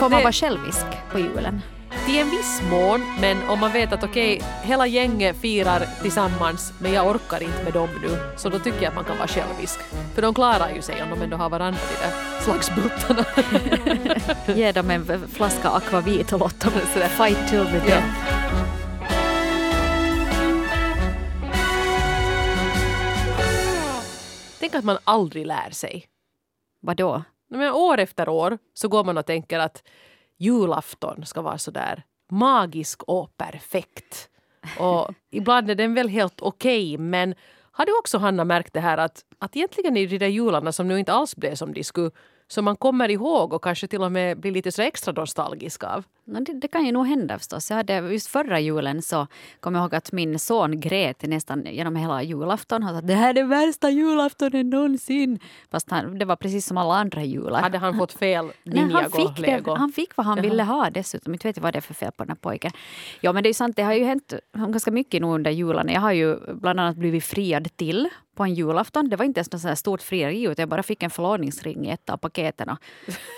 får man det- vara självisk på julen? Till en viss mån, men om man vet att okej, hela gänget firar tillsammans men jag orkar inte med dem nu, så då tycker jag att man kan vara självisk. För de klarar ju sig om de ändå har varandra de där slagsbultarna. Ge dem en flaska akvavit och låt dem sådär fight till the death. Tänk att man aldrig lär sig. Vadå? Men år efter år så går man och tänker att julafton ska vara så där magisk och perfekt. Och ibland är den väl helt okej, men har du också Hanna märkt det här att, att egentligen är det de där jularna som nu inte alls blev som de skulle, som man kommer ihåg och kanske till och med blir lite så extra nostalgisk av. No, det, det kan ju nog hända förstås. Jag hade, just förra julen så kom jag ihåg att min son grät nästan genom hela julafton. Han sa att det här är den värsta julaftonen någonsin. Fast han, det var precis som alla andra jular. Hade han fått fel Nej, han, Ninjago-lego? han fick vad han ville ha dessutom. Inte vet jag vad det är för fel på den här pojken. Ja men det är ju sant, det har ju hänt ganska mycket nu under julen. Jag har ju bland annat blivit friad till på en julafton. Det var inte ens något stort frieri utan jag bara fick en förlovningsring i ett av paketen.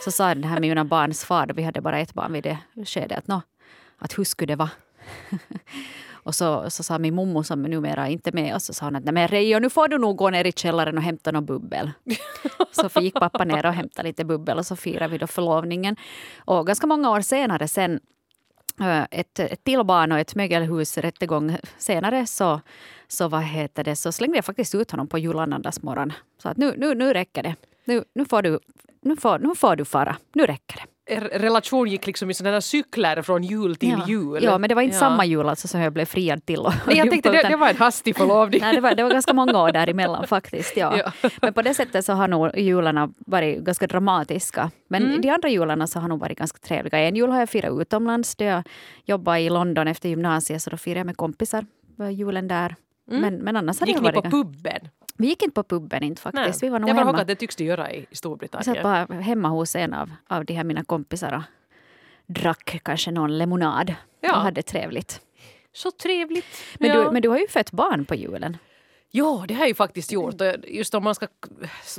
Så sa den här mina barns far, vi hade bara ett barn vid det skedet, att, att hur skulle det vara? Och så, så sa min mommo som numera inte är med oss, så sa hon att nej men Reijo, nu får du nog gå ner i källaren och hämta något bubbel. så gick pappa ner och hämtade lite bubbel och så firade vi då förlovningen. Och ganska många år senare sen eh, ett, ett till barn och ett mögelhusrättegång senare så, så, vad heter det, så slängde jag faktiskt ut honom på julannandagsmorgon. Så att nu, nu, nu räcker det. Nu, nu, får du, nu, får, nu får du fara. Nu räcker det. Er relation gick liksom i sådana där cykler från jul till ja. jul. Ja, men det var inte Ja. samma jul alltså som jag blev friad till. Och, Nej, jag tänkte det, utan- det var en hastig förlovning. Nej, det, var, det var ganska många år däremellan faktiskt. Ja. Ja. Men på det sättet så har nog jularna varit ganska dramatiska. Men Mm. de andra jularna så har nog varit ganska trevliga. En jul har jag firat utomlands. Då jag jobbade i London efter gymnasiet så då firade jag med kompisar julen där. Men, men annars Mm. Gick ni på puben? vi gick inte på puben inte faktiskt. Vi var nog jag bara hemma. att det tycks de göra i i Vi satt Storbritannien. bara hemma hos en av, av de här mina kompisar och drack kanske någon lemonad Ja. och hade trevligt. Så trevligt. Men, ja. du, men du har ju fött barn på julen. Ja, det har jag ju faktiskt gjort. Just om man ska,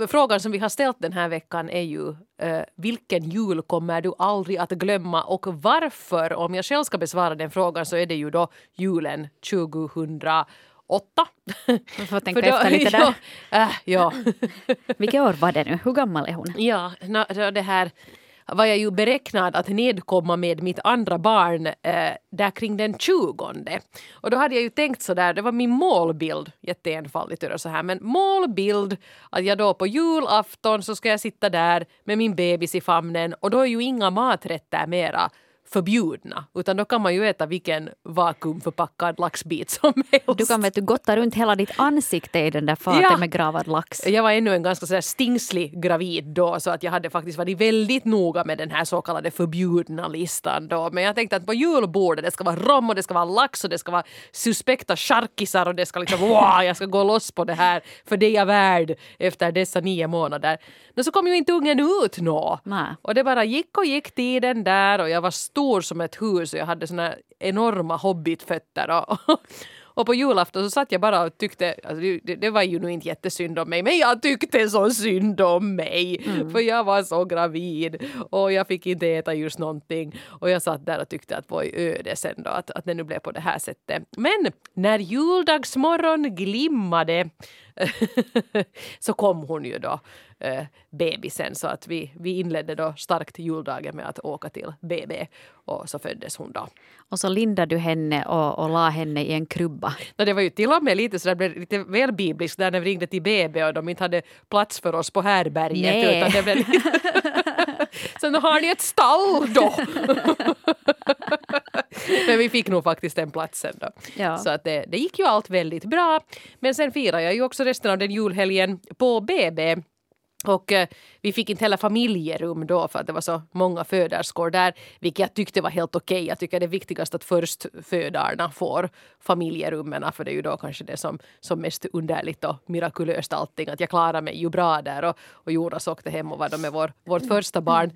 frågan som vi har ställt den här veckan är ju eh, vilken jul kommer du aldrig att glömma och varför? Om jag själv ska besvara den frågan så är det ju då julen 2008. Du får tänka För då- efter lite där. Ja, äh, ja. Vilket år var det nu? Hur gammal är hon? Ja, då det här var jag ju beräknad att nedkomma med mitt andra barn eh, där kring den 20. Och då hade jag ju tänkt så där, det var min målbild, jätteenfaldigt så här, men målbild att jag då på julafton så ska jag sitta där med min bebis i famnen och då är ju inga maträtter mera förbjudna utan då kan man ju äta vilken vakuumförpackad laxbit som helst. Du kan vet du, gotta runt hela ditt ansikte i den där faten Ja. med gravad lax. Jag var ännu en ganska så här stingslig gravid då så att jag hade faktiskt varit väldigt noga med den här så kallade förbjudna listan då. Men jag tänkte att på julbordet det ska vara rom och det ska vara lax och det ska vara suspekta charkisar och det ska liksom wow, jag ska gå loss på det här för det är jag värd efter dessa nio månader. Men så kom ju inte ungen ut nå. Och det bara gick och gick tiden där och jag var stor som ett hus och jag hade såna enorma hobbitfötter. Och, och på julafton så satt jag bara och tyckte, alltså det, det var ju nu inte jättesynd om mig, men jag tyckte så synd om mig. För jag var så gravid och jag fick inte äta just någonting. Och jag satt där och tyckte att vad öde sen då, att, att det nu blev på det här sättet. Men när juldagsmorgon glimmade så kom hon ju då, eh, bebisen. Så att vi, vi inledde då starkt juldagen med att åka till BB och så föddes hon då. Och så lindade du henne och, och la henne i en krubba. No, det var ju till och med lite så det blev lite väl bibliskt där när vi ringde till BB och de inte hade plats för oss på härberget. Nej. Utan det blev lite... så nu har ni ett stall då! Men vi fick nog faktiskt den platsen då. Ja. Så att det, det gick ju allt väldigt bra. Men sen firade jag ju också resten av den julhelgen på BB. Och eh, vi fick inte heller familjerum då för att det var så många föderskor där, vilket jag tyckte var helt okej. Jag tycker det är viktigast att förstfödarna får familjerummen för det är ju då kanske det som, som mest underligt och mirakulöst allting. Att jag klarade mig ju bra där och, och Jonas åkte hem och var då med vår, vårt första barn.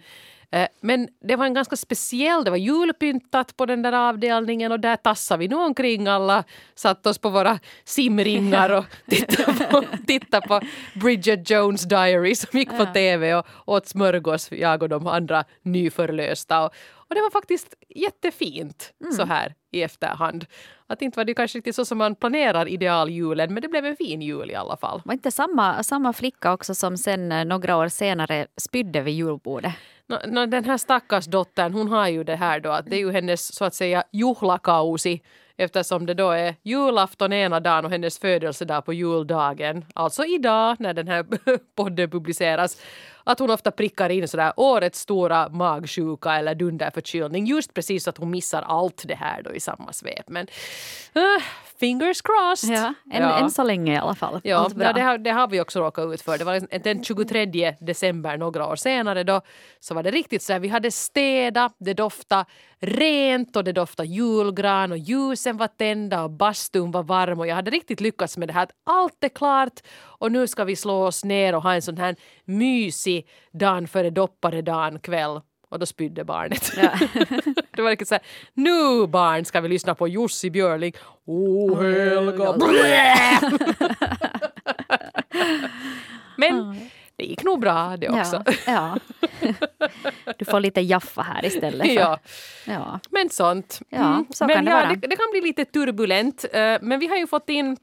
Eh, Men det var en ganska speciell, det var julpyntat på den där avdelningen och där tassade vi nu omkring alla, satt oss på våra simringar och tittade på, tittade på Bridget Jones Diary som gick på tv och åt smörgås, jag och de andra nyförlösta. Och, och det var faktiskt jättefint så här i efterhand. Att inte var det kanske riktigt så som man planerar idealjulen men det blev en fin jul i alla fall. Var inte samma, samma flicka också som sen eh, några år senare spydde vid julbordet? No, no, den här stackars dottern, hon har ju det här då att det är ju hennes så att säga juhlakausi eftersom det då är julafton ena dagen och hennes födelsedag på juldagen, alltså idag när den här podden publiceras, att hon ofta prickar in sådär årets stora magsjuka eller dunderförkylning just precis så att hon missar allt det här då i samma svep. Men äh, fingers crossed! Ja, än, Ja. än så länge i alla fall. Ja, Allt bra. ja det, har, det har vi också råkat ut för. Det var liksom den 23 december några år senare då så var det riktigt så här, vi hade städat, det doftade rent och det doftade julgran och ljusen var tända och bastun var varm och jag hade riktigt lyckats med det här att allt är klart och nu ska vi slå oss ner och ha en sån här mysig dagen före dopparedagen kväll och då spydde barnet. det var riktigt så här, nu barn ska vi lyssna på Jussi Björling. Oh Helga. Men det gick nog bra det också. Ja, ja. Du får lite jaffa här istället. För, Ja, ja. men sånt. Ja, så men kan det ja, vara. Det, det kan bli lite turbulent. eh, Men vi har ju fått in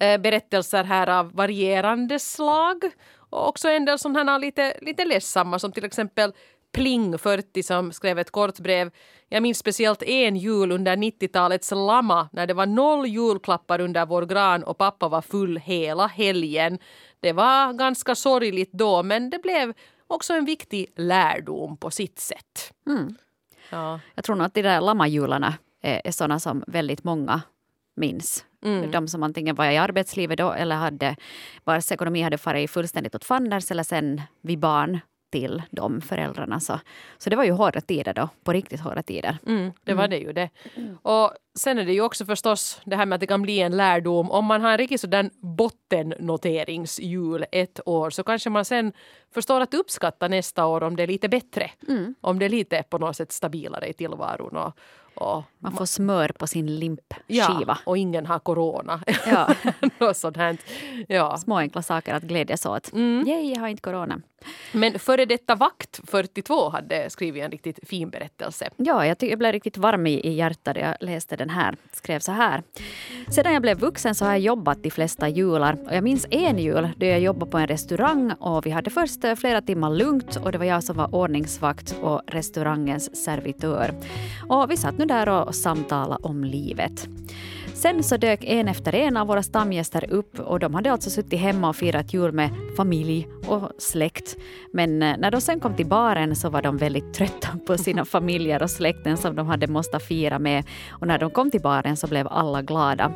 eh, berättelser här av varierande slag. Och också en del sådana lite, lite ledsamma som till exempel Pling 40 som skrev ett kort brev. Jag minns speciellt en jul under 90-talets lamma när det var noll julklappar under vår gran och pappa var full hela helgen. Det var ganska sorgligt då men det blev också en viktig lärdom på sitt sätt. Mm. Ja. Jag tror nog att de där lammajularna är, är sådana som väldigt många minns. Mm. De som antingen var i arbetslivet då eller hade, vars ekonomi hade farit fullständigt åt fanders eller sen vid barn till de föräldrarna. Så, så det var ju hårda tider då, på riktigt hårda tider. Mm, det var det ju det. Och sen är det ju också förstås det här med att det kan bli en lärdom. Om man har en riktigt sådan bottennoteringsjul ett år så kanske man sen förstår att uppskatta nästa år om det är lite bättre. Om det är lite på något sätt stabilare i tillvaron. Och, och, Man får smör på sin limpskiva. ja, och ingen har corona. Ja. Något sånt här. Ja. Små enkla saker att glädjas åt. Mm. Yay, jag har inte corona. Men före detta vakt 42 hade skrivit en riktigt fin berättelse. Ja, jag, jag blev riktigt varm i, i hjärtat jag läste den här. Skrev så här. Sedan jag blev vuxen så har jag jobbat de flesta jular. Och jag minns en jul då jag jobbade på en restaurang och vi hade först flera timmar lugnt och det var jag som var ordningsvakt och restaurangens servitör. Och vi satt nu där och samtalade om livet. Sen så dök en efter en av våra stamgäster upp och de hade alltså suttit hemma och firat jul med familj och släkt. Men eh, när de sen kom till baren så var de väldigt trötta på sina familjer och släkten som de hade måste fira med. Och när de kom till baren så blev alla glada.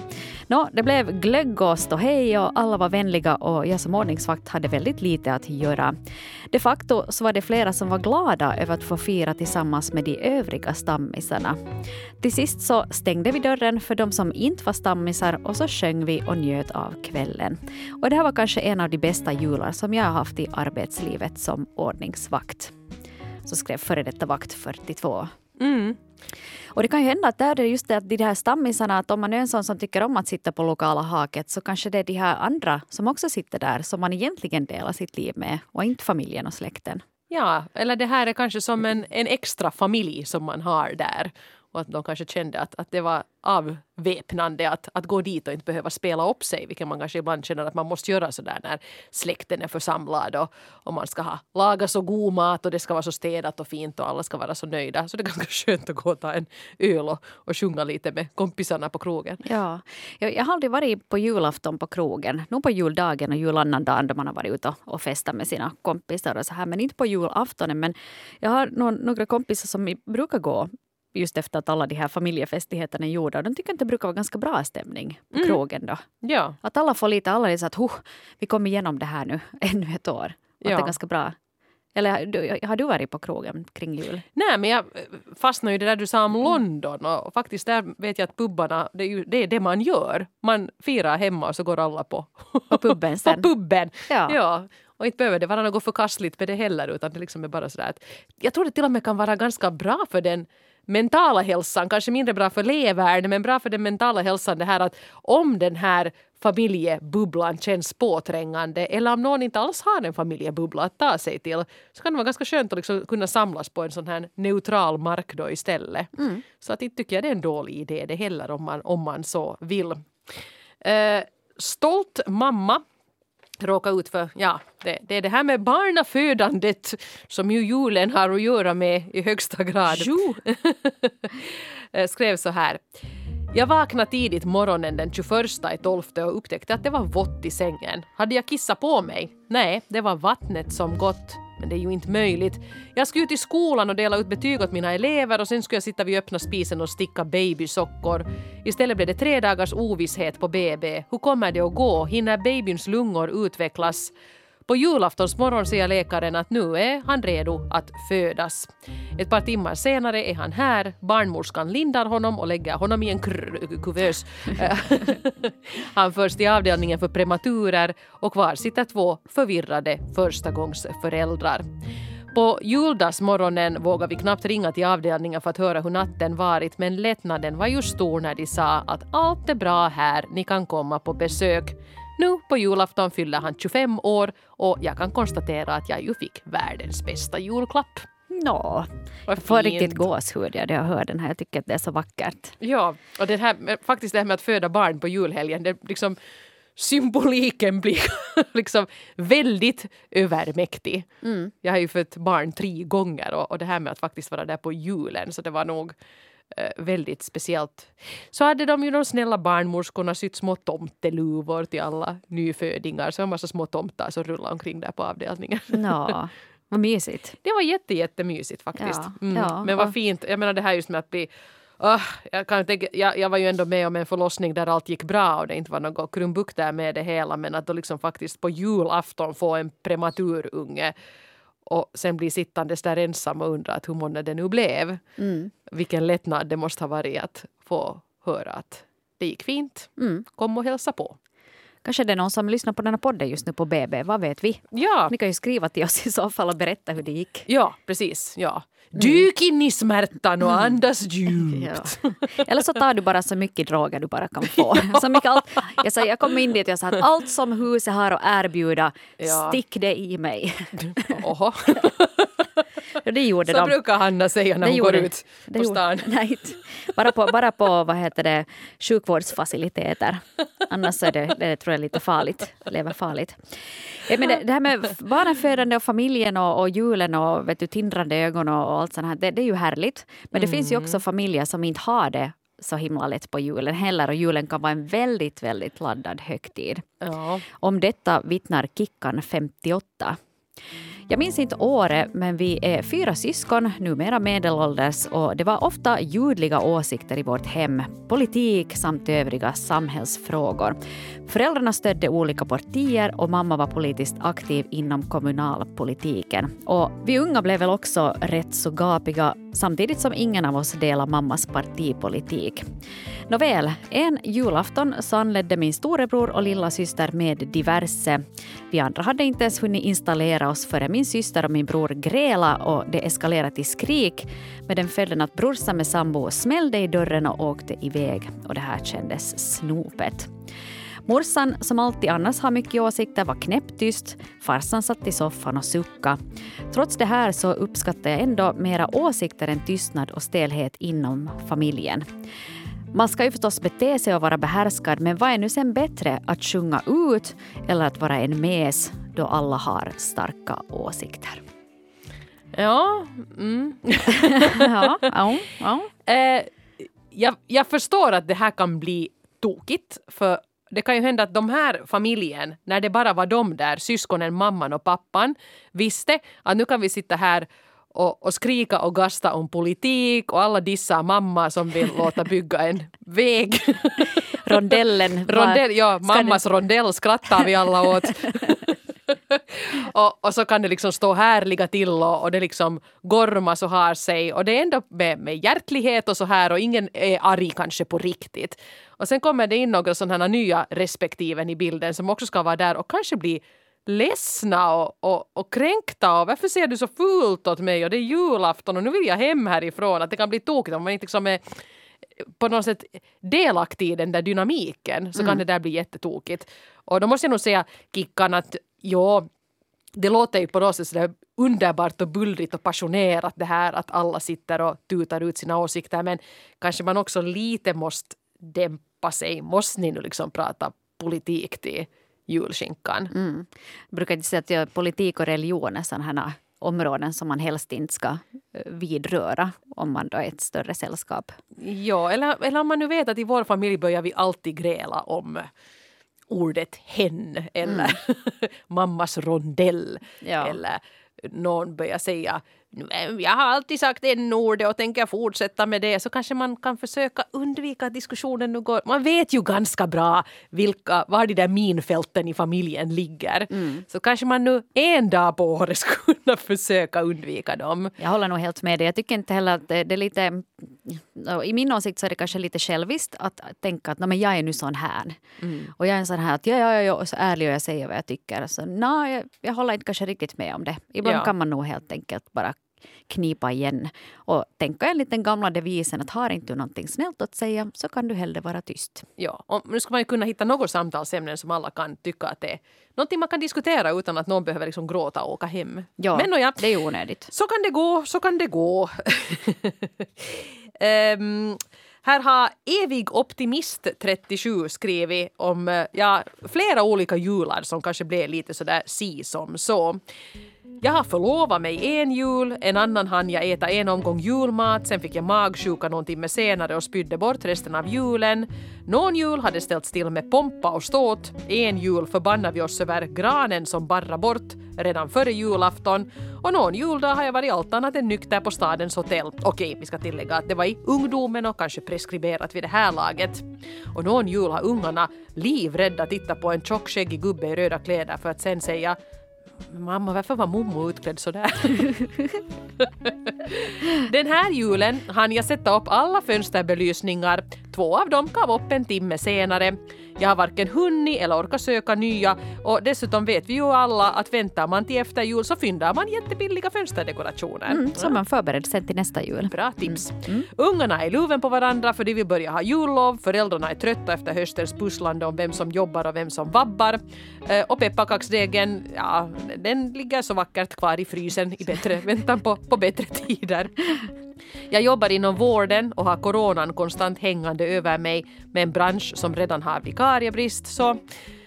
Nå, det blev glögg och ståhej och alla var vänliga och jag som ordningsvakt hade väldigt lite att göra. De facto så var det flera som var glada över att få fira tillsammans med de övriga stammisarna. Till sist så stängde vi dörren för de som inte var stammisar och så sjöng vi och njöt av kvällen. Och det här var kanske en av de bästa jular som jag har haft i arbetslivet som ordningsvakt. Så skrev före detta vakt 42. Mm. Och det kan ju hända att där är det just det att de här stammisarna, att om man är en sån som tycker om att sitta på lokala haket så kanske det är de här andra som också sitter där som man egentligen delar sitt liv med och inte familjen och släkten. Ja, eller det här är kanske som en, en extra familj som man har där. Och att de kanske kände att, att det var avväpnande att, att gå dit och inte behöva spela upp sig, vilket man kanske ibland känner att man måste göra sådär när släkten är församlad och, och man ska ha laga så god mat och det ska vara så städat och fint och alla ska vara så nöjda. Så det är ganska skönt att gå och ta en öl och, och sjunga lite med kompisarna på krogen. Ja, jag, jag har aldrig varit på julafton på krogen. Nog på juldagen och julannandagen då man har varit ute och, och festat med sina kompisar och så här. Men inte på julaftonen. Men jag har någon, några kompisar som brukar gå just efter att alla de här familjefestligheterna är gjorda. Och de tycker att det brukar vara ganska bra stämning på krogen då. Ja, Att alla får lite, alla är så att huh, vi kommer igenom det här nu ännu ett år. Att Ja. det är ganska bra. Eller har du- har du varit på krogen kring jul? Nej, men jag fastnade ju det där du sa om London och faktiskt där vet jag att pubbarna, det är, ju, det är det man gör. Man firar hemma och så går alla på, På puben på sen? puben. Ja. Ja. Och inte behöver det vara något förkastligt med det heller utan det liksom är bara sådär att jag tror det till och med kan vara ganska bra för den mentala hälsan, kanske mindre bra för levern men bra för den mentala hälsan det här att om den här familjebubblan känns påträngande eller om någon inte alls har en familjebubbla att ta sig till så kan det vara ganska skönt att liksom kunna samlas på en sån här neutral mark då istället. Mm. Så att inte tycker jag det är en dålig idé det heller om man, om man så vill. Eh, stolt mamma råka ut för, ja, det, det, är det här med barnafödandet som ju julen har att göra med i högsta grad. Jo. Eh, skrev så här. Jag vaknade tidigt morgonen den 21 i 12 och upptäckte att det var vått i sängen. Hade jag kissat på mig? Nej, det var vattnet som gått. Men det är ju inte möjligt. Jag skulle till skolan och dela ut betyg åt mina elever och sen skulle jag sitta vid öppna spisen och sticka babysockor. Istället blev det tre dagars ovisshet på BB. Hur kommer det att gå? Hinner babyns lungor utvecklas? På julaftonsmorgon säger läkaren att nu är han redo att födas. Ett par timmar senare är han här. Barnmorskan lindar honom och lägger honom i en kuvös. han förs till avdelningen för prematurer och kvar sitter två förvirrade förstagångsföräldrar. På juldagsmorgonen vågar vi knappt ringa till avdelningen för att höra hur natten varit men lättnaden var ju stor när de sa att allt är bra här, ni kan komma på besök. Nu på julafton fyller han 25 år och jag kan konstatera att jag ju fick världens bästa julklapp. Nå, jag får riktigt gåshud när jag hör den här. Jag tycker att det är så vackert. Ja, och det här, faktiskt det här med att föda barn på julhelgen, det liksom symboliken blir liksom väldigt övermäktig. Mm. Jag har ju fött barn tre gånger och, och det här med att faktiskt vara där på julen så det var nog Eh, väldigt speciellt. Så hade de ju de snälla barnmorskorna sytt små tomteluvor till alla nyfödingar. Så en massa små tomtar som rullade omkring där på avdelningen. Ja, vad mysigt. Det var jätte, jättemysigt faktiskt. Ja, mm. ja, Men vad fint. Jag menar det här just med att bli Oh, jag, kan tänka, jag, jag var ju ändå med om en förlossning där allt gick bra och det inte var något krumbukter med det hela men att då liksom faktiskt på julafton få en prematurunge och sen bli sittandes där ensam och undra att hur månne det nu blev. Mm. Vilken lättnad det måste ha varit att få höra att det gick fint. Mm. Kom och hälsa på. Kanske det är någon som lyssnar på den här podden just nu på BB, vad vet vi? Ja. Ni kan ju skriva till oss i så fall och berätta hur det gick. Ja, precis. Ja. Dyk in i smärtan och andas djupt. Ja. Eller så tar du bara så mycket droger du bara kan få. Så mycket allt, jag, sa, jag kom in dit och jag sa att allt som huset har att erbjuda, ja. stick det i mig. Oho. Ja, det gjorde så de. brukar Hanna säga när hon gjorde, går ut på stan. Gjorde, nej, bara på, bara på vad heter det, sjukvårdsfaciliteter. Annars är det, det tror jag lite farligt. Lever farligt. Men det, det här med barnafödande och familjen och, och julen och vet du, tindrande ögon och, och allt sånt här, det, det är ju härligt. Men det mm. finns ju också familjer som inte har det så himla lätt på julen heller och julen kan vara en väldigt, väldigt laddad högtid. Ja. Om detta vittnar Kickan 58. Jag minns inte året, men vi är fyra syskon, numera medelålders och det var ofta ljudliga åsikter i vårt hem, politik samt övriga samhällsfrågor. Föräldrarna stödde olika partier och mamma var politiskt aktiv inom kommunalpolitiken. Och vi unga blev väl också rätt så gapiga samtidigt som ingen av oss delar mammas partipolitik. Nåväl, en julafton så anledde min storebror och lilla syster med diverse. Vi andra hade inte ens hunnit installera oss före min syster och min bror gräla och det eskalerade till skrik med den följden att brorsan med sambo smällde i dörren och åkte iväg. Och det här kändes snopet. Morsan, som alltid annars har mycket åsikter, var knäpptyst. Farsan satt i soffan och suckade. Trots det här så uppskattar jag ändå mera åsikter än tystnad och stelhet inom familjen. Man ska ju förstås bete sig och vara behärskad, men vad är nu sen bättre? Att sjunga ut eller att vara en mes då alla har starka åsikter? Ja. Mm. ja, ja, ja. Eh, jag, jag förstår att det här kan bli tokigt, för det kan ju hända att de här familjen, när det bara var de där, syskonen, mamman och pappan, visste att nu kan vi sitta här och, och skrika och gasta om politik och alla dissar mamma som vill låta bygga en väg. Rondellen. Rondell, ja, mammas rondell skrattar vi alla åt. och, och, så kan det liksom stå härliga till och, och det liksom gormas och har sig och det är ändå med, med hjärtlighet och så här och ingen är arg kanske på riktigt. Och sen kommer det in några sådana nya respektiven i bilden som också ska vara där och kanske bli ledsna och, och, och kränkta och varför ser du så fult åt mig och det är julafton och nu vill jag hem härifrån. Att det kan bli tokigt om man inte liksom är på något sätt delaktig i den där dynamiken så kan det där bli jättetokigt. Och då måste jag nog säga Kickan att ja, det låter ju på något sätt sådär underbart och bullrigt och passionerat det här att alla sitter och tutar ut sina åsikter men kanske man också lite måste dämpa sig. Måste ni nu liksom prata politik till julskinkan? Mm. Jag brukar inte säga att politik och religion är sådana områden som man helst inte ska eh, vidröra om man då är ett större sällskap. Ja, eller, eller om man nu vet att i vår familj börjar vi alltid gräla om ordet hen eller mammas rondell. Ja. Eller någon börjar säga jag har alltid sagt n-ordet och tänker fortsätta med det så kanske man kan försöka undvika att diskussionen nu går... Man vet ju ganska bra vilka, var de där minfälten i familjen ligger. Så kanske man nu en dag på året skulle kunna försöka undvika dem. Jag håller nog helt med dig. Jag tycker inte heller att det, det är lite... I min åsikt så är det kanske lite själviskt att tänka att "Nå, men jag är nu sån här. Och jag är en sån här att ja, ja, ja, ja, och så ärlig och jag säger vad jag tycker. Så, nej, jag, jag håller inte kanske riktigt med om det. Ibland Ja. kan man nog helt enkelt bara knipa igen och tänka enligt den gamla devisen att har inte du någonting snällt att säga så kan du hellre vara tyst. Ja, och nu ska man ju kunna hitta något samtalsämnen som alla kan tycka att det är någonting man kan diskutera utan att någon behöver liksom gråta och åka hem. Ja, Men nåja, det är onödigt. så kan det gå, så kan det gå. Ehm, här har Evig Optimist 37 skrivit om eh, ja, flera olika jular som kanske blev lite sådär si som så. Jag har förlovat mig en jul, en annan hann jag äta en omgång julmat, sen fick jag magsjuka någon timme senare och spydde bort resten av julen. Någon jul hade ställts till med pompa och ståt. En jul förbannade vi oss över granen som barra bort redan före julafton. Och någon juldag har jag varit allt annat än nykter på stadens hotell. Okej, vi ska tillägga att det var i ungdomen och kanske preskriberat vid det här laget. Och någon jul har ungarna livrädda tittat på en tjockskäggig gubbe i röda kläder för att sen säga Mamma, varför var mommo utklädd sådär? Den här julen hann jag sätta upp alla fönsterbelysningar. Två av dem gav upp en timme senare. Jag har varken hunnit eller orkat söka nya och dessutom vet vi ju alla att väntar man till efter jul så fyndar man jättebilliga fönsterdekorationer. Mm, så man förberedd sen till nästa jul. Bra tips. Ungarna är luven på varandra för de vill börja ha jullov. Föräldrarna är trötta efter höstens pusslande om vem som jobbar och vem som vabbar. Eh, Och pepparkaksdegen, ja, den ligger så vackert kvar i frysen i bättre väntan på, på bättre tider. Jag jobbar inom vården och har coronan konstant hängande över mig med en bransch som redan har vikariebrist så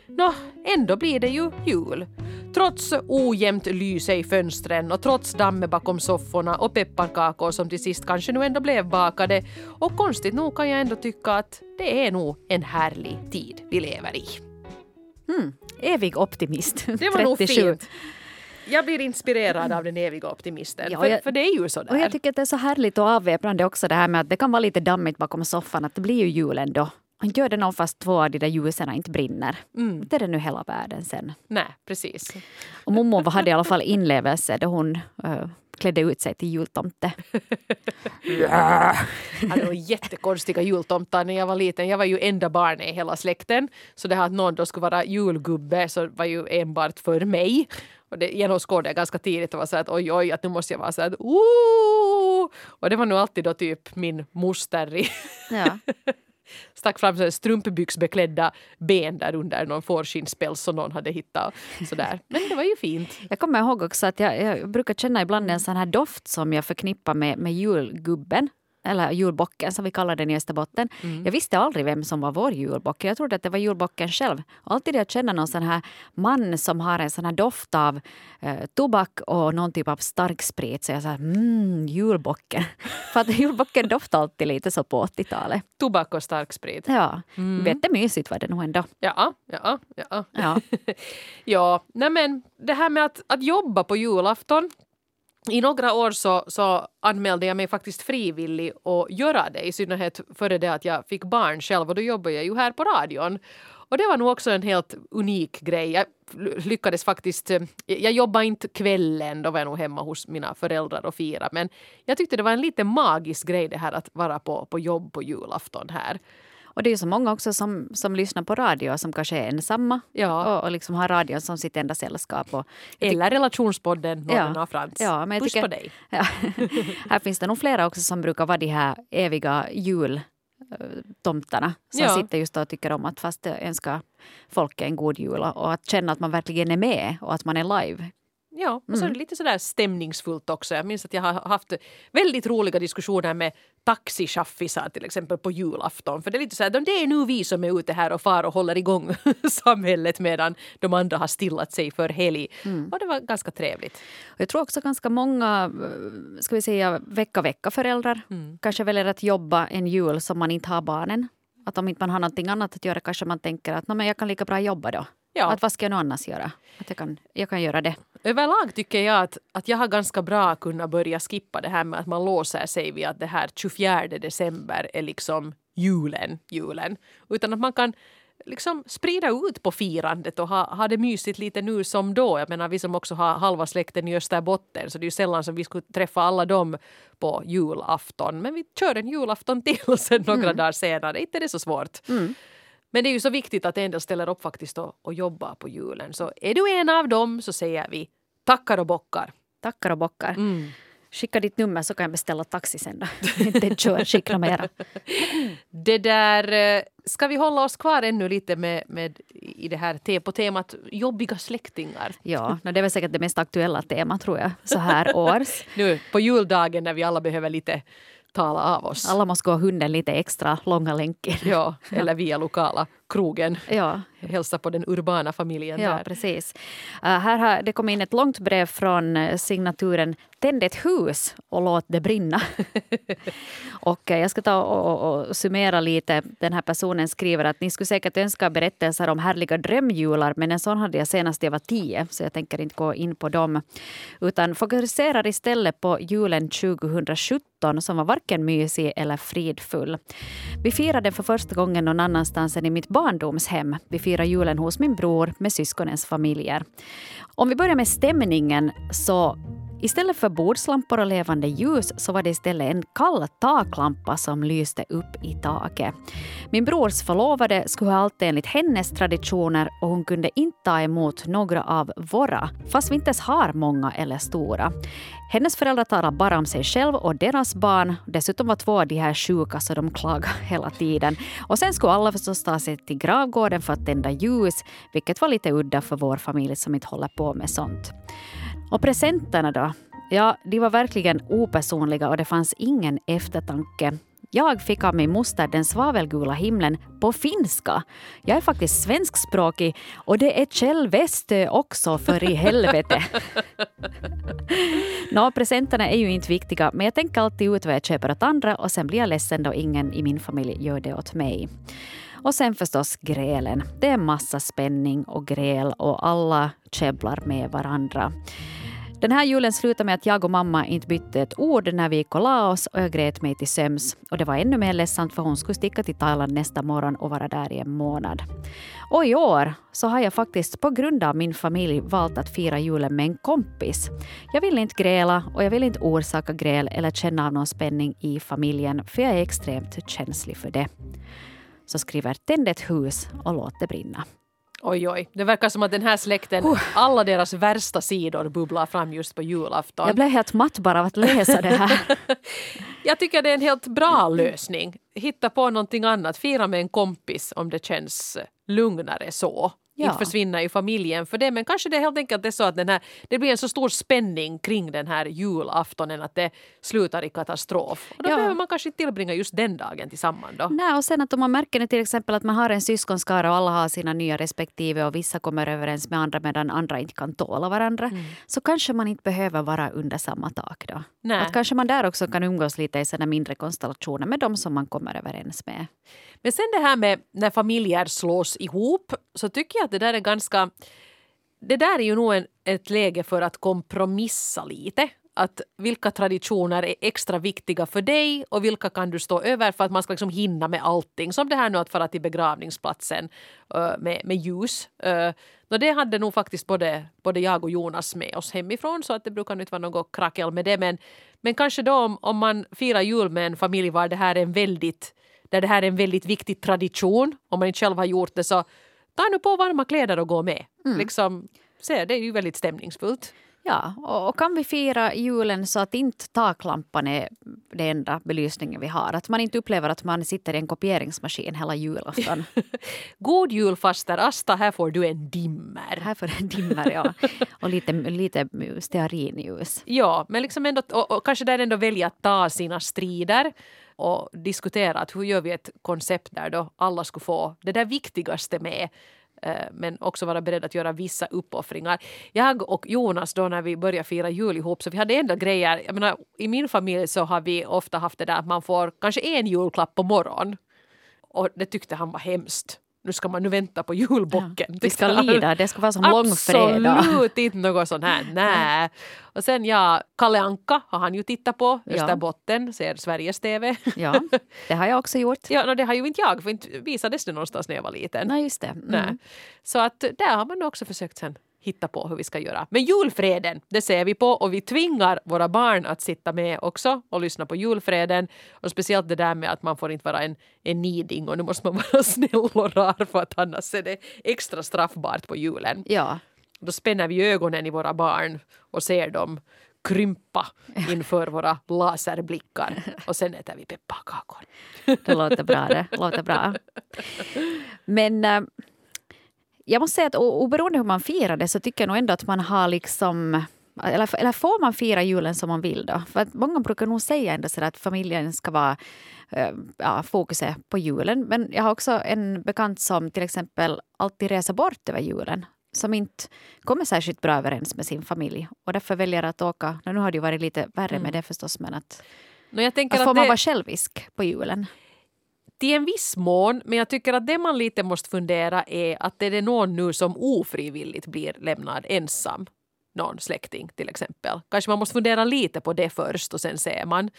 Nå, ändå blir det ju jul. Trots ojämnt lyse i fönstren och trots damme bakom sofforna och pepparkakor som till sist kanske nu ändå blev bakade. Och konstigt nog kan jag ändå tycka att det är nog en härlig tid vi lever i. Evig optimist. Det var nog 37. fint. Jag blir inspirerad av den eviga optimisten. Ja, för, jag- för det är ju så Och där. jag tycker att det är så härligt och avväpnande också det här med att det kan vara lite dammigt bakom soffan att det blir ju jul ändå. Man gör det nog fast två av de där ljusen inte brinner. Mm. Det är det nu hela världen sen. Nej, precis. Och mommo hade i alla fall inlevelse då hon uh, klädde ut sig till jultomte. Jag hade nog jättekonstiga jultomtar när jag var liten. Jag var ju enda barnet i hela släkten. Så det här att någon då skulle vara julgubbe så var ju enbart för mig. Och det genomskådade jag ganska tidigt och var så att oj oj att nu måste jag vara så att Ooh! Och det var nog alltid då typ min moster i Ja. stack fram så strumpbyxbeklädda ben där under någon fårskinnspäls som någon hade hittat. Sådär. Men det var ju fint. Jag kommer ihåg också att jag, jag brukar känna ibland en sån här doft som jag förknippar med, med julgubben. Eller julbocken som vi kallar den i Österbotten. Jag visste aldrig vem som var vår julbock. Jag trodde att det var julbocken själv. Alltid jag känner någon sån här man som har en sån här doft av eh, tobak och någon typ av stark sprit. Så jag sa mm, julbocken. För att julbocken doftar alltid lite så på 80-talet. Tobak och starksprit. Ja, jättemysigt var det nog ändå. Ja, ja, ja. Ja. Ja, nej men det här med att, att jobba på julafton. I några år så, så anmälde jag mig faktiskt frivillig att göra det, i synnerhet före det att jag fick barn själv och då jobbade jag ju här på radion. Och det var nog också en helt unik grej. Jag lyckades faktiskt, eh, jag jobbade inte kvällen, då var jag nog hemma hos mina föräldrar och fira, men jag tyckte det var en lite magisk grej det här att vara på, på jobb på julafton här. Och det är ju så många också som, som lyssnar på radio som kanske är ensamma Ja. och, och liksom har radion som sitt enda sällskap. Och, Eller relationspodden Norren Ja. och Frans. Ja, men jag Puss på dig. Ja. Här finns det nog flera också som brukar vara de här eviga jultomtarna som Ja. sitter just och tycker om att fast önska folk en god jul och att känna att man verkligen är med och att man är live. Ja, och Mm. så det lite sådär stämningsfullt också. Jag minns att jag har haft väldigt roliga diskussioner med taxichaffisar till exempel på julafton. För det är lite så här, det är nu vi som är ute här och far och håller igång samhället medan de andra har stillat sig för helg. Mm. Och det var ganska trevligt. Och jag tror också ganska många eh, ska vi säga, vecka-vecka-föräldrar Mm. kanske väljer att jobba en jul som man inte har barnen. Att om inte man har någonting annat att göra kanske man tänker att "Nå, men jag kan lika bra jobba då. Ja. Att vad ska jag nu annars göra? Att jag kan, jag kan göra det. Överlag tycker jag att, att jag har ganska bra kunnat börja skippa det här med att man låser sig vid att det här 24 december är liksom julen, julen. Utan att man kan liksom sprida ut på firandet och ha, ha det mysigt lite nu som då. Jag menar vi som också har halva släkten i Österbotten så det är ju sällan som vi skulle träffa alla dem på julafton. Men vi kör en julafton till sen några dagar senare. Inte det är så svårt. Men det är ju så viktigt att en del ställer upp faktiskt och, och jobbar på julen. Så är du en av dem så säger vi tackar och bockar. Tackar och bockar. Mm. Skicka ditt nummer så kan jag beställa taxi sen då. Inte kör, skicka mera. Det där, eh, ska vi hålla oss kvar ännu lite med, med i det här te på temat jobbiga släktingar? Ja, no, det är väl säkert det mest aktuella temat tror jag, så här års. Nu på juldagen när vi alla behöver lite tala av oss. Alla måste gå hunden lite extra långa länken. Ja, eller via lokala krogen. Ja, Hälsa på den urbana familjen ja där. precis. Uh, här har det kommit in ett långt brev från eh, signaturen Tänd ett hus och låt det brinna. och eh, jag ska ta och, och, och summera lite. Den här personen skriver att ni skulle säkert önska berättelser om härliga drömjular men en sån hade jag senast jag var tio så jag tänker inte gå in på dem. Utan fokuserar istället på julen 2017 som var varken mysig eller fridfull. Vi firade den för första gången någon annanstans än i mitt barndomshem. Vi firar julen hos min bror med syskonens familjer. Om vi börjar med stämningen så Istället för bordslampor och levande ljus så var det istället en kall taklampa som lyste upp i taket. Min brors förlovade skulle ha allt enligt hennes traditioner och hon kunde inte ta emot några av våra, fast vi inte ens har många eller stora. Hennes föräldrar talade bara om sig själv och deras barn. Dessutom var två av de här sjuka så de klagade hela tiden. Och sen skulle alla förstås ta sig till gravgården för att tända ljus, vilket var lite udda för vår familj som inte håller på med sånt. Och presenterna då? Ja, de var verkligen opersonliga och det fanns ingen eftertanke. Jag fick av min moster den svavelgula himlen på finska. Jag är faktiskt svenskspråkig och det är Kjell Westö också för i helvete. Nå, presenterna är ju inte viktiga men jag tänker alltid ut vad jag köper åt andra och sen blir jag ledsen då ingen i min familj gör det åt mig. Och sen förstås grälen. Det är massa spänning och gräl och alla käbblar med varandra. Den här julen slutade med att jag och mamma inte bytte ett ord när vi gick och la oss och jag grät mig till söms. Och det var ännu mer ledsamt för hon skulle sticka till Thailand nästa morgon och vara där i en månad. Och i år så har jag faktiskt på grund av min familj valt att fira julen med en kompis. Jag vill inte gräla och jag vill inte orsaka gräl eller känna av någon spänning i familjen för jag är extremt känslig för det. Så skriver Tänd ett hus och låt det brinna. Oj, oj. Det verkar som att den här släkten, alla deras värsta sidor bubblar fram just på julafton. Jag blev helt matt bara av att läsa det här. Jag tycker det är en helt bra lösning. Hitta på någonting annat. Fira med en kompis om det känns lugnare så. Ja. Inte försvinna i familjen för det. Men kanske det helt enkelt är så att den här, det blir en så stor spänning kring den här julaftonen att det slutar i katastrof. Och då Ja. behöver man kanske inte tillbringa just den dagen tillsammans då. Nej, och sen att om man märker nu till exempel att man har en syskonskara och alla har sina nya respektive och vissa kommer överens med andra medan andra inte kan tåla varandra. Så kanske man inte behöver vara under samma tak då. Nej. Att kanske man där också kan umgås lite i sådana mindre konstellationer med dem som man kommer överens med. Men sen det här med när familjer slås ihop så tycker jag att det där är ganska... Det där är ju nog en, ett läge för att kompromissa lite. Att vilka traditioner är extra viktiga för dig och vilka kan du stå över för att man ska liksom hinna med allting. Som det här nu att fara till begravningsplatsen uh, med, med ljus. Uh, no, det hade nog faktiskt både, både jag och Jonas med oss hemifrån så att det brukar inte vara något krackel med det. Men, men kanske då om, om man firar jul med en familj var det här en väldigt där det här är en väldigt viktig tradition. Om man inte själv har gjort det så ta nu på varma kläder och gå med. Liksom, se, det är ju väldigt stämningsfullt. Ja, och, och kan vi fira julen så att inte taklampan är det enda belysningen vi har. Att man inte upplever att man sitter i en kopieringsmaskin hela julafton. God jul faster Asta, här får du en dimmer. Här får en dimmer, ja. Och lite, lite stearinljus. Ja, men liksom ändå, och, och kanske där ändå välja att ta sina strider och diskutera att hur gör vi ett koncept där då alla skulle få det där viktigaste med Eh, men också vara beredd att göra vissa uppoffringar. Jag och Jonas då när vi började fira jul ihop så vi hade ändå grejer, jag menar i min familj så har vi ofta haft det där att man får kanske en julklapp på morgonen. Och det tyckte han var hemskt. Nu ska man nu vänta på julbocken. Vi tyckte ska lida, det ska vara som långfredag. Absolut inte något sånt här. Nej. Och sen ja, Kalle Anka har han ju tittat på. Ja. Österbotten, ser Sveriges TV. Ja, det har jag också gjort. Ja, no, det har ju inte jag, för inte visades det någonstans när jag var liten. Nej, just det. Mm. Nej. Så att där har man också försökt sen hitta på hur vi ska göra. Men julfreden, det ser vi på och vi tvingar våra barn att sitta med också och lyssna på julfreden. Och speciellt det där med att man får inte vara en, en niding och nu måste man vara snäll och rar för att annars är det extra straffbart på julen. Ja, Då spänner vi ögonen i våra barn och ser dem krympa inför våra laserblickar och sen äter vi pepparkakor. det låter bra. Det låter bra. Men äh, jag måste säga att oberoende hur man firar det så tycker jag nog ändå att man har liksom eller, eller får man fira julen som man vill då? För att många brukar nog säga ändå så att familjen ska vara eh, ja, fokuset på julen. Men jag har också en bekant som till exempel alltid reser bort över julen. Som inte kommer särskilt bra överens med sin familj. Och därför väljer att åka. Nu har det ju varit lite värre med det förstås. Men att, tänker att att får man det, vara självisk på julen? Till en viss mån, men jag tycker att det man lite måste fundera är att är det någon nu som ofrivilligt blir lämnad ensam? Någon släkting till exempel. Kanske man måste fundera lite på det först och sen ser man.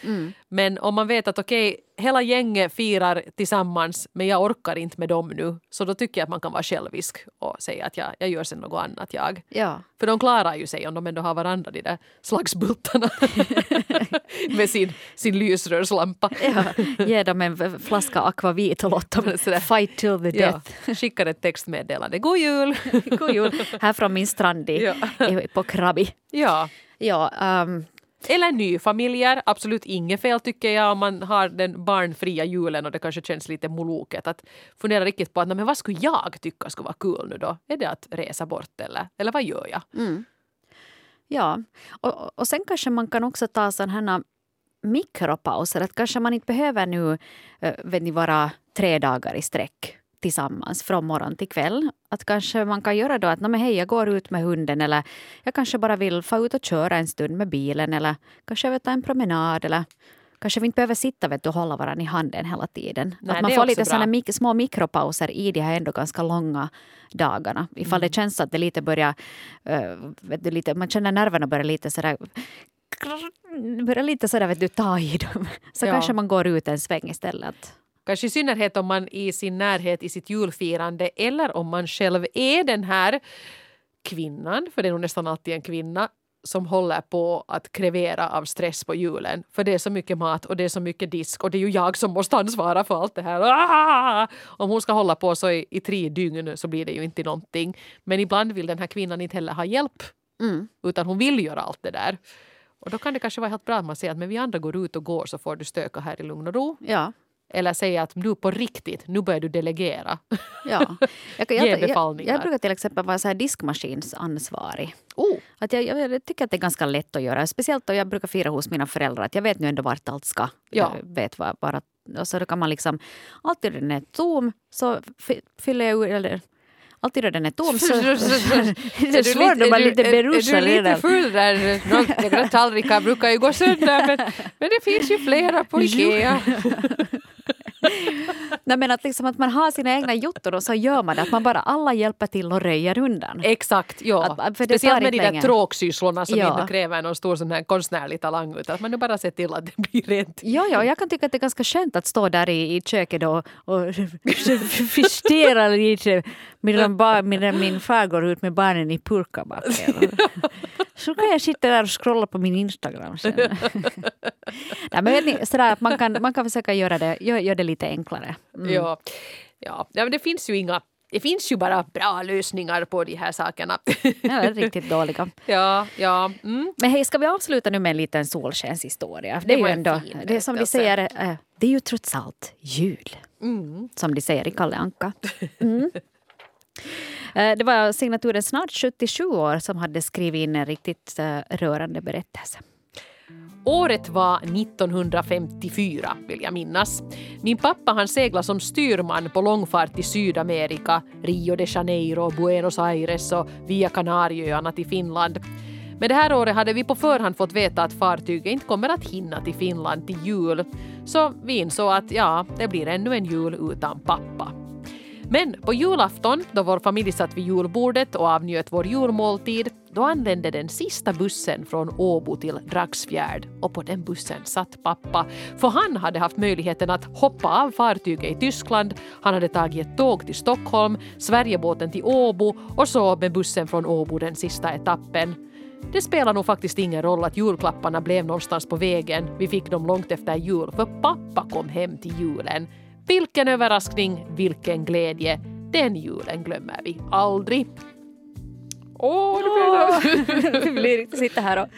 Men om man vet att okej, hela gänget firar tillsammans men jag orkar inte med dem nu. Så då tycker jag att man kan vara självisk och säga att jag, jag gör sen något annat jag. Ja. För de klarar ju sig om de ändå har varandra, de där slagsbultarna. med sin, sin lysrörslampa. Ja, ge dem en flaska akvavit och låt dem fight till the Ja, death. skickar ett textmeddelande. God jul! God jul. Här från min strand i, Ja. i, på Krabi. ja. Ja, ehm, Eller nyfamiljer, absolut inget fel tycker jag om man har den barnfria julen och det kanske känns lite moloket. Att fundera riktigt på att "Nej, men vad skulle jag tycka skulle vara kul nu då? Är det att resa bort eller, eller vad gör jag? ja. Och, och sen kanske man kan också ta sådana här mikropauser. Att kanske man inte behöver nu eh, vet ni, vara tre dagar i sträck tillsammans från morgon till kväll. Att kanske man kan göra då att "Nå, men hej, jag går ut med hunden eller jag kanske bara vill få ut och köra en stund med bilen eller kanske jag vill ta en promenad eller kanske vi inte behöver sitta vet du, och hålla varandra i handen hela tiden. Nej, att man får lite såna mik- små mikropauser i de här ändå ganska långa dagarna. Ifall Mm. det känns att det lite börjar, eh, vet du, lite, man känner nerverna börjar lite sådär börjar lite sådär vet du, ta i dem. Så Ja. kanske man går ut en sväng istället. Kanske i synnerhet om man i sin närhet i sitt julfirande eller om man själv är den här kvinnan, för det är nog nästan alltid en kvinna, som håller på att krevera av stress på julen. För det är så mycket mat och det är så mycket disk och det är ju jag som måste ansvara för allt det här. Ah! Om hon ska hålla på så i, i tre dygn så blir det ju inte någonting. Men ibland vill den här kvinnan inte heller ha hjälp. Utan hon vill göra allt det där. Och då kan det kanske vara helt bra att man säger att men vi andra går ut och går så får du stöka här i lugn och ro. Ja. Eller säga att nu på riktigt, nu börjar du delegera. Ja. Jag, Ge jag, jag, jag brukar till exempel vara så här diskmaskinsansvarig. Oh, Att jag, jag tycker att det är ganska lätt att göra. Speciellt då jag brukar fira hos mina föräldrar. Att jag vet nu ändå vart allt ska. Ja. Jag vet var, bara, och så då kan man liksom... Alltid när den är tom så fy- fyller jag ur... Eller, alltid när den är tom så... det är svårt att vara lite berusad. Är du lite full där? Några tallrikar brukar ju gå sönder men, men det finns ju flera på Ikea. Nej, men att, liksom att man har sina egna jotton och så gör man det. Att man bara alla hjälper till och röjer undan. Exakt, ja. Att- att- för det Speciellt med de där tråksysslorna som Ja. inte kräver någon stor sån här konstnärlig talang utan att man nu bara ser till att det blir rent. Ja, ja, jag kan tycka att det är ganska skönt att stå där i, i köket och, och justera lite medan, bar, medan min far går ut med barnen i pulkabacken. Så kan jag sitta där och scrolla på min Instagram sen. Nej, men vet ni, sådär man kan, man kan försöka göra det, gör, gör det lite enklare. Mm. Ja. Ja. ja, men det finns ju inga det finns ju bara bra lösningar på de här sakerna. Ja, det är riktigt dåliga. ja, ja. Mm. Men hej, ska vi avsluta nu med en liten solskenshistoria? Det, Det är ju ändå, fin det är som de säger, eh, det är ju trots allt jul. Mm. Som de säger i Kalle Anka. Mm. Eh, det var signaturen Snart 77 år som hade skrivit in en riktigt eh, rörande berättelse. Året var 1954 vill jag minnas. Min pappa han seglade som styrman på långfart till Sydamerika, Rio de Janeiro, Buenos Aires och via Kanarieöarna till Finland. Men det här året hade vi på förhand fått veta att fartyget inte kommer att hinna till Finland till jul. Så vi insåg att ja, det blir ännu en jul utan pappa. Men på julafton, då vår familj satt vid julbordet och avnjöt vår julmåltid, då anlände den sista bussen från Åbo till Dragsfjärd och på den bussen satt pappa. För han hade haft möjligheten att hoppa av fartyget i Tyskland, han hade tagit ett tåg till Stockholm, Sverigebåten till Åbo och så med bussen från Åbo den sista etappen. Det spelar nog faktiskt ingen roll att julklapparna blev någonstans på vägen. Vi fick dem långt efter jul, för pappa kom hem till julen. Vilken överraskning, vilken glädje. Den julen glömmer vi aldrig. Åh, blir det... Vi blir riktigt sitta här och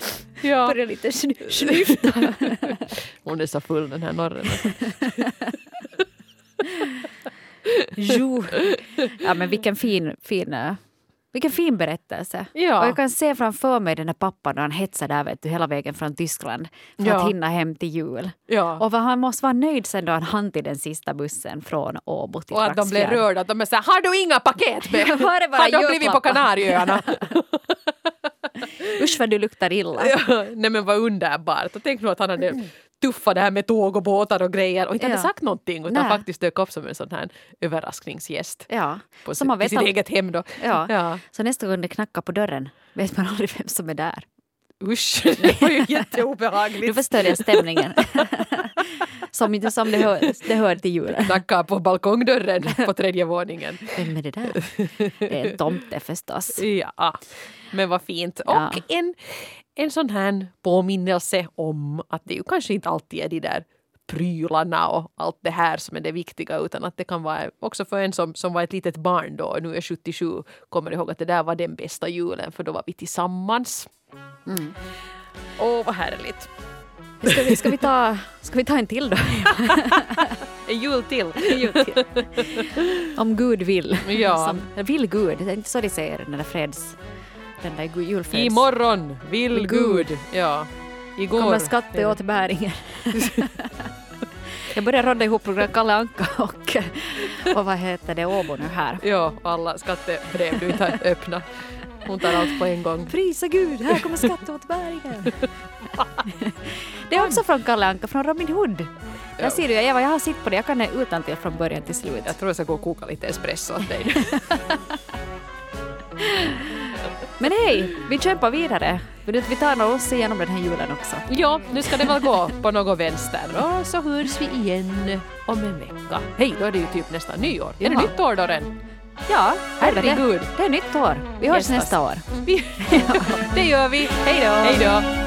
Ja. börja lite sny- snyfta. Hon är så full den här norren. Jo. Ja, men vilken fin, fin, eh, vilken fin berättelse. Ja. Och jag kan se framför mig den här pappan när han hetsar där vet du, hela vägen från Tyskland för Ja. att hinna hem till jul. Ja. Och vad han måste vara nöjd sen då han hann till den sista bussen från Åbo till Och att de blev Dragsfjärd. rörda. De är såhär, har du inga paket med? Var det bara har de blivit på? Kanarieöarna? Usch vad du luktar illa. ja, nej men vad underbart. Och tänk nu att han hade tuffat det här med tåg och båtar och grejer och inte Ja. hade sagt någonting utan Nej. faktiskt dök upp som en sån här överraskningsgäst. Ja. På Så man vet sitt al- eget hem då. Ja. ja. Så nästa gång det knackar på dörren vet man aldrig vem som är där. Usch, det var ju Nu jätteobehagligt. förstör jag stämningen. som inte som det hör, det hör till julen. Knackar på balkongdörren på tredje våningen. Vem är det där? Det är en tomte förstås. Ja, men vad fint. Ja. Och en, en sån här påminnelse om att det ju kanske inte alltid är de där prylarna och allt det här som är det viktiga utan att det kan vara också för en som, som var ett litet barn då och nu är 77 kommer ihåg att det där var den bästa julen för då var vi tillsammans. Mm. Åh vad härligt. Ska vi, ska, vi ta, ska vi ta en till då? En jul till. Om Gud vill. Ja. Som, vill Gud, det är inte så de säger den där freds... Den där julfreds... Imorgon vill Vill Gud. Gud. Ja. Igår. kommer skatteåterbäringen. Jag börjar rodda ihop program Kalle Anka och, och vad heter det, Åbo nu här. Ja, alla skattebrev du inte har öppnat. Hon tar allt på en gång. Prisa Gud, här kommer skatteåterbäringen. Det är också från Kalle Anka, från Robin Hood. Ja. Där ser du, Eva, jag har sett på det, jag kan det utantill från början till slut. Jag tror jag ska gå och koka lite espresso åt dig. Men hej, vi kämpar vidare. Vi tar oss igenom den här julen också? Ja, nu ska det väl gå på något vänster och så hörs vi igen om en vecka. Hej, då är det ju typ nästan nyår. Är det Jaha. nytt år då redan? Ja, Herregud. Det, det är nytt år. Vi hörs Gästas. nästa år. Vi, det gör vi. Hej då! Hej då!